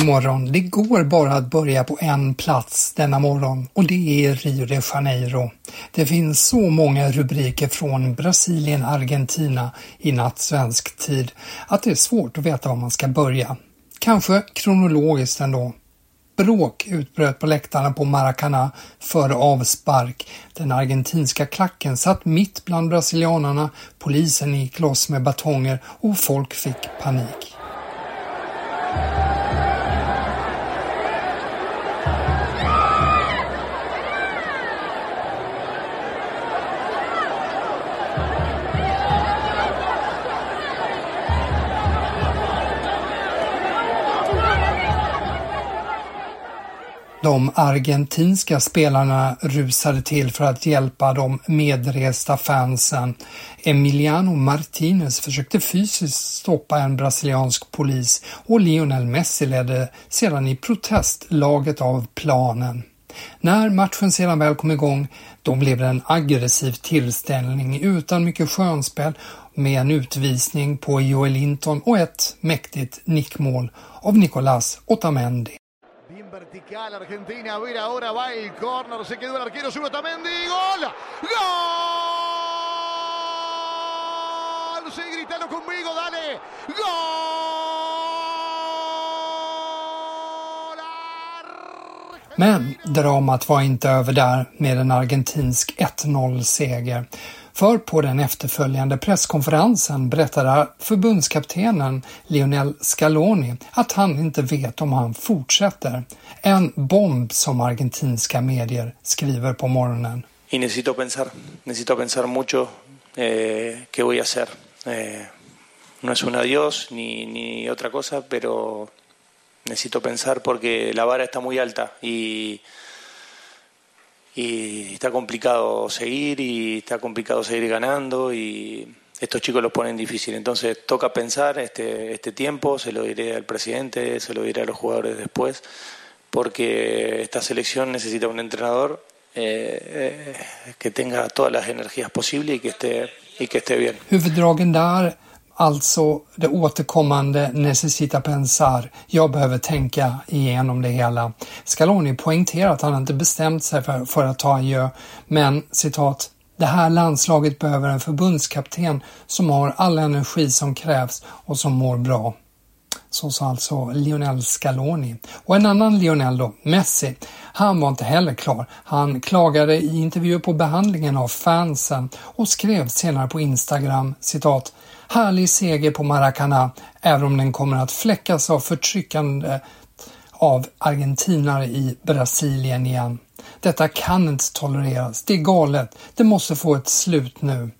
God morgon. Det går bara att börja på en plats denna morgon och det är Rio de Janeiro. Det finns så många rubriker från Brasilien, Argentina i natt svensk tid att det är svårt att veta var man ska börja. Kanske kronologiskt ändå. Bråk utbröt på läktarna på Maracana före avspark. Den argentinska klacken satt mitt bland brasilianarna, polisen gick loss med batonger och folk fick panik. De argentinska spelarna rusade till för att hjälpa de medresta fansen. Emiliano Martinez försökte fysiskt stoppa en brasiliansk polis och Lionel Messi ledde sedan i protest laget av planen. När matchen sedan väl kom igång, då blev det en aggressiv tillställning utan mycket skönspel med en utvisning på Joel Linton och ett mäktigt nickmål av Nicolás Otamendi. Vertical Argentina, a ver ahora va el córner, se quedó el arquero, sube Otamendi, gol, gol, sí, gritalo conmigo, dale, gol, Men dramat var inte över där med en argentinsk 1-0-seger. För på den efterföljande presskonferensen berättade förbundskaptenen Lionel Scaloni att han inte vet om han fortsätter. En bomb som argentinska medier skriver på morgonen. y necesito pensar, necesito pensar mucho eh, qué voy a hacer. Eh, no es un adiós ni, ni otra cosa, pero necesito pensar porque la vara está muy alta y, y está complicado seguir y está complicado seguir ganando y estos chicos los ponen difícil. Entonces toca pensar este, este tiempo, se lo diré al presidente, se lo diré a los jugadores después, porque esta selección necesita un entrenador eh, eh, que tenga todas las energías posibles y que esté, y que esté bien. Alltså det återkommande necessita pensar. Jag behöver tänka igenom det hela. Scaloni poängterar att han inte bestämt sig för, för att ta adjö, men citat det här landslaget behöver en förbundskapten som har all energi som krävs och som mår bra. Så sa alltså Lionel Scaloni. Och en annan Lionel då, Messi, han var inte heller klar. Han klagade i intervjuer på behandlingen av fansen och skrev senare på Instagram citat Härlig seger på Maracana, även om den kommer att fläckas av förtryckande av argentinare i Brasilien igen. Detta kan inte tolereras. Det är galet. Det måste få ett slut nu.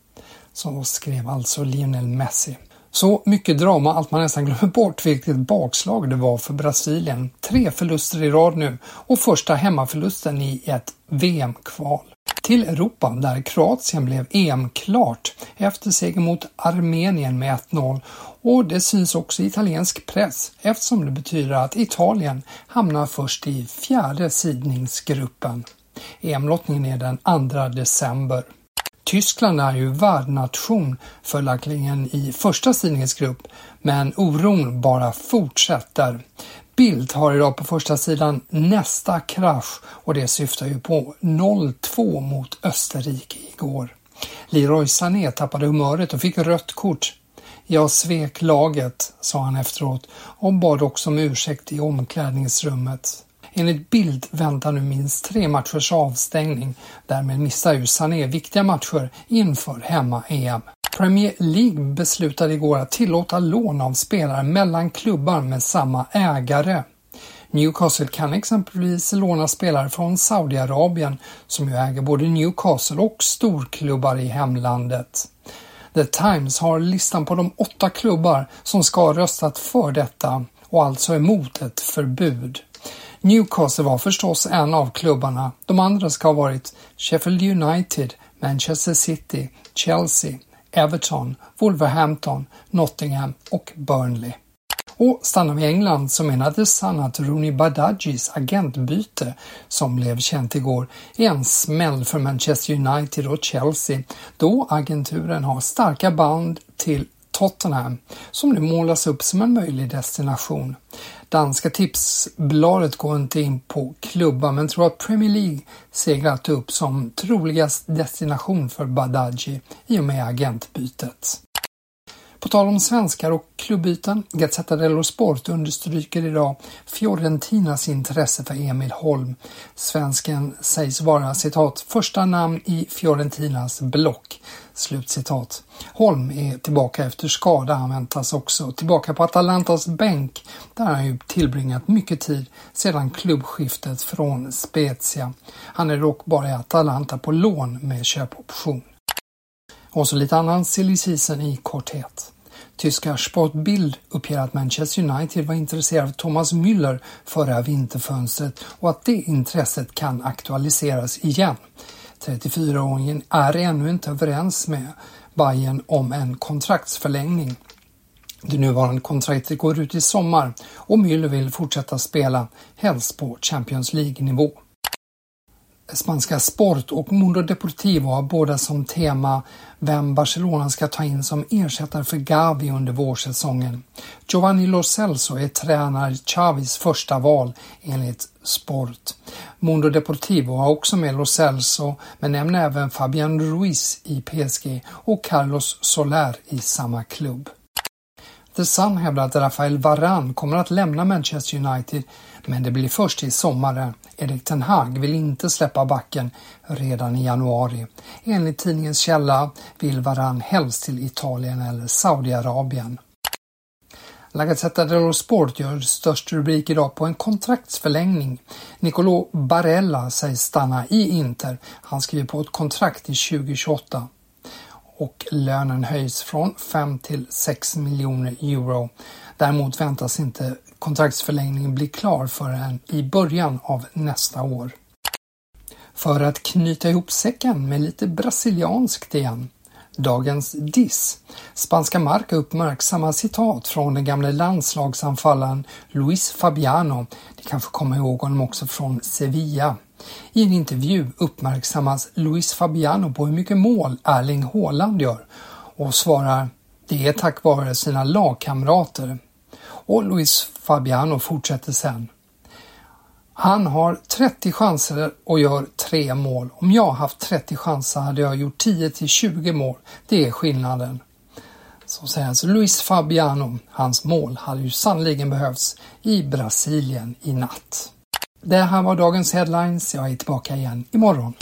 Så skrev alltså Lionel Messi. Så mycket drama att man nästan glömmer bort vilket bakslag det var för Brasilien. Tre förluster i rad nu och första hemmaförlusten i ett VM-kval. till Europa där Kroatien blev EM-klart efter seger mot Armenien med 1-0 och det syns också i italiensk press eftersom det betyder att Italien hamnar först i fjärde sidningsgruppen. EM-lottningen är den 2 december. Tyskland är ju värdnation följaktligen i första sidningsgrupp men oron bara fortsätter. Bild har idag på första sidan nästa krasch och det syftar ju på 0-2 mot Österrike igår. Leroy Sané tappade humöret och fick rött kort. Jag svek laget, sa han efteråt och bad också om ursäkt i omklädningsrummet. Enligt Bild väntar nu minst tre matchers avstängning. Därmed missar ju Sané viktiga matcher inför hemma-EM. Premier League beslutade igår att tillåta lån av spelare mellan klubbar med samma ägare. Newcastle kan exempelvis låna spelare från Saudiarabien som ju äger både Newcastle och storklubbar i hemlandet. The Times har listan på de åtta klubbar som ska ha röstat för detta och alltså emot ett förbud. Newcastle var förstås en av klubbarna. De andra ska ha varit Sheffield United, Manchester City, Chelsea, Everton, Wolverhampton, Nottingham och Burnley. Och stannar vi i England så menades han att Rooney Badagis agentbyte, som blev känt igår, är en smäll för Manchester United och Chelsea då agenturen har starka band till Tottenham som nu målas upp som en möjlig destination. Danska tipsbladet går inte in på klubbar men tror att Premier League seglat upp som troligast destination för Badaji i och med agentbytet. På tal om svenskar och klubbyten, Gazzetta dello Sport understryker idag Fiorentinas intresse för Emil Holm. Svensken sägs vara citat första namn i Fiorentinas block. Slutcitat. Holm är tillbaka efter skada. Han väntas också tillbaka på Atalantas bänk där han ju tillbringat mycket tid sedan klubbskiftet från Spezia. Han är dock bara i Atalanta på lån med köpoption. Och så lite annan silly season i korthet. Tyska Sportbild uppger att Manchester United var intresserad av Thomas Müller förra vinterfönstret och att det intresset kan aktualiseras igen. 34-åringen är ännu inte överens med Bayern om en kontraktsförlängning. Det nuvarande kontraktet går ut i sommar och Müller vill fortsätta spela, helst på Champions League-nivå. Spanska Sport och Mundo Deportivo har båda som tema vem Barcelona ska ta in som ersättare för Gavi under vårsäsongen. Giovanni Lo Celso är tränare Chavis första val enligt Sport. Mundo Deportivo har också med Lo Celso men nämner även Fabian Ruiz i PSG och Carlos Soler i samma klubb. The Sun hävdar att Rafael Varane kommer att lämna Manchester United men det blir först till sommaren. Erik Ten Hag vill inte släppa backen redan i januari. Enligt tidningens källa vill Varann helst till Italien eller Saudiarabien. La Gazzetta dello Sport gör störst rubrik idag på en kontraktsförlängning. Nicolò Barella sägs stanna i Inter. Han skriver på ett kontrakt till 2028 och lönen höjs från 5 till 6 miljoner euro. Däremot väntas inte kontraktsförlängningen bli klar förrän i början av nästa år. För att knyta ihop säcken med lite brasilianskt igen. Dagens diss. Spanska Marca uppmärksammar citat från den gamle landslagsanfallaren Luis Fabiano. Ni kanske kommer ihåg honom också från Sevilla. I en intervju uppmärksammas Luis Fabiano på hur mycket mål Erling Haaland gör och svarar det är tack vare sina lagkamrater. Och Luis Fabiano fortsätter sen. Han har 30 chanser och gör tre mål. Om jag haft 30 chanser hade jag gjort 10 till 20 mål. Det är skillnaden. Så säger alltså Luis Fabiano. Hans mål hade ju sannligen behövts i Brasilien i natt. Det här var dagens headlines. Jag är tillbaka igen imorgon.